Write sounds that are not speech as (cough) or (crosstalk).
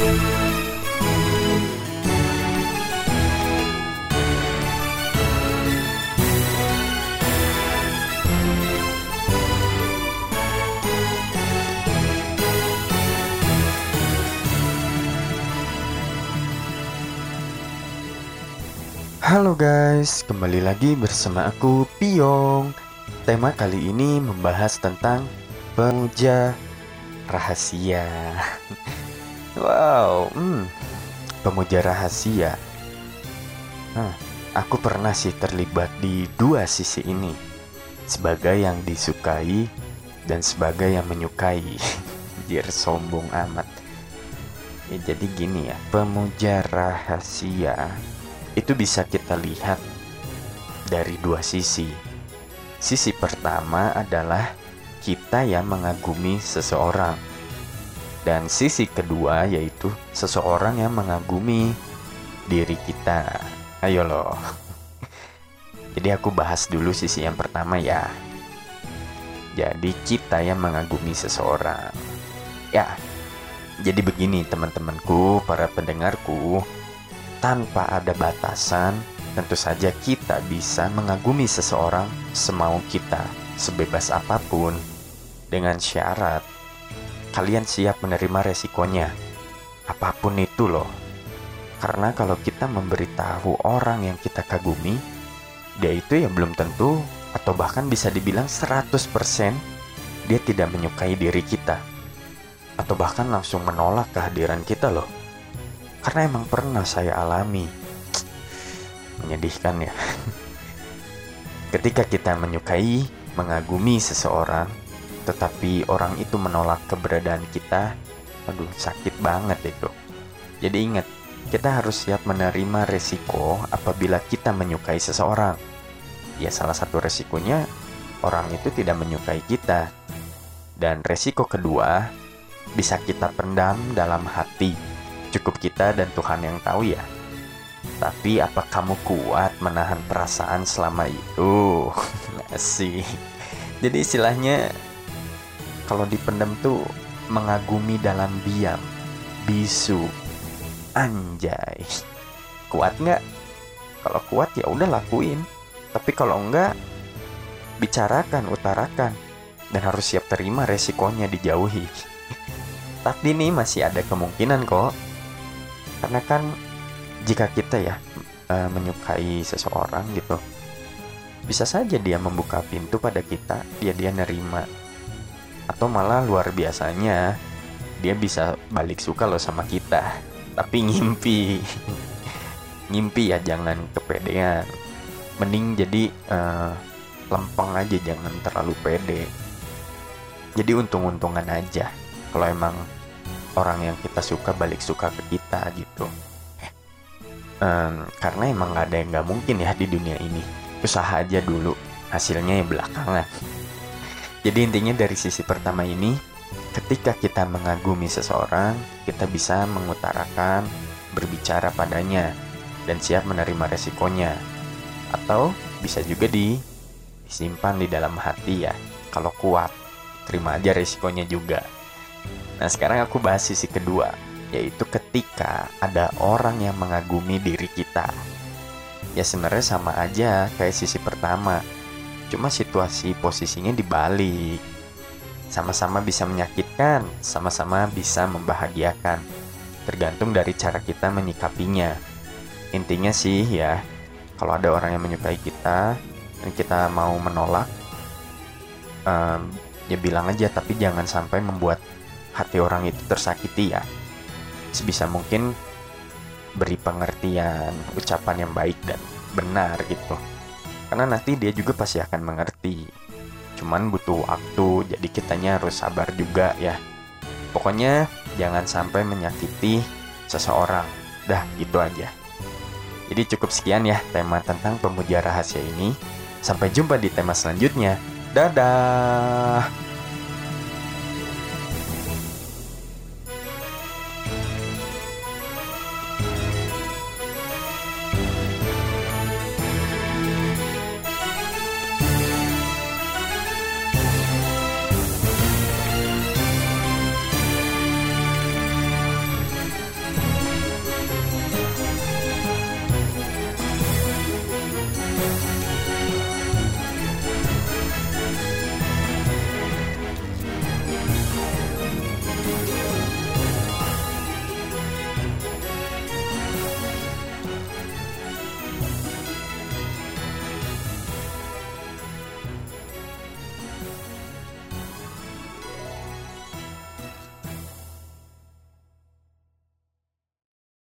Halo guys, kembali lagi bersama aku Piong. Tema kali ini membahas tentang pemuja rahasia. (laughs) wow, hmm, pemuja rahasia. Nah, aku pernah sih terlibat di dua sisi ini, sebagai yang disukai dan sebagai yang menyukai. (laughs) Biar sombong amat. Ya, jadi gini ya, pemuja rahasia itu bisa kita lihat dari dua sisi. Sisi pertama adalah kita yang mengagumi seseorang, dan sisi kedua yaitu seseorang yang mengagumi diri kita. Ayo loh. (laughs) Jadi aku bahas dulu sisi yang pertama ya. Jadi kita yang mengagumi seseorang. Ya. Jadi begini teman-temanku, para pendengarku, tanpa ada batasan, tentu saja kita bisa mengagumi seseorang semau kita, sebebas apa pun, dengan syarat kalian siap menerima resikonya, apa pun itu loh. Karena kalau kita memberitahu orang yang kita kagumi, dia itu ya belum tentu atau bahkan bisa dibilang 100% dia tidak menyukai diri kita. Atau bahkan langsung menolak kehadiran kita loh karena emang pernah saya alami menyedihkan ya (laughs) ketika kita menyukai mengagumi seseorang tetapi orang itu menolak keberadaan kita aduh sakit banget itu jadi ingat kita harus siap menerima resiko apabila kita menyukai seseorang ya salah satu resikonya orang itu tidak menyukai kita dan resiko kedua bisa kita pendam dalam hati Cukup kita dan Tuhan yang tahu ya. Tapi apa kamu kuat menahan perasaan selama itu? (laughs) Asik. Jadi istilahnya kalau dipendam tuh mengagumi dalam diam, bisu, anjay. Kuat nggak? Kalau kuat ya udah lakuin. Tapi kalau enggak, bicarakan, utarakan, dan harus siap terima resikonya dijauhi. (laughs) Tapi nih masih ada kemungkinan kok karena kan jika kita ya uh, menyukai seseorang gitu bisa saja dia membuka pintu pada kita dia dia nerima atau malah luar biasanya dia bisa balik suka loh sama kita. Tapi ngimpi. (laughs) Ngimpi ya jangan kepedean. Mending jadi uh, lempeng aja jangan terlalu pede. Jadi untung-untungan aja kalau emang orang yang kita suka balik suka ke kita gitu. Um, karena emang gak ada yang gak mungkin ya di dunia ini. Usaha aja dulu hasilnya ya belakangan jadi intinya dari sisi pertama ini ketika kita mengagumi seseorang kita bisa mengutarakan berbicara padanya dan siap menerima resikonya. Atau bisa juga di disimpan di dalam hati ya kalau kuat terima aja resikonya juga. Nah, sekarang aku bahas sisi kedua, yaitu ketika ada orang yang mengagumi diri kita. Ya sebenarnya sama aja kayak sisi pertama, cuma situasi posisinya dibalik. Sama-sama bisa menyakitkan, sama-sama bisa membahagiakan. Tergantung dari cara kita menyikapinya. Intinya sih ya, kalau ada orang yang menyukai kita dan kita mau menolak, um, ya bilang aja tapi jangan sampai membuat hati orang itu tersakiti ya sebisa mungkin beri pengertian ucapan yang baik dan benar gitu karena nanti dia juga pasti akan mengerti. Cuman butuh waktu jadi kitanya harus sabar juga ya. Pokoknya jangan sampai menyakiti seseorang. Dah gitu aja. Jadi cukup sekian ya tema tentang pemuja rahasia ini. Sampai jumpa di tema selanjutnya. Dadah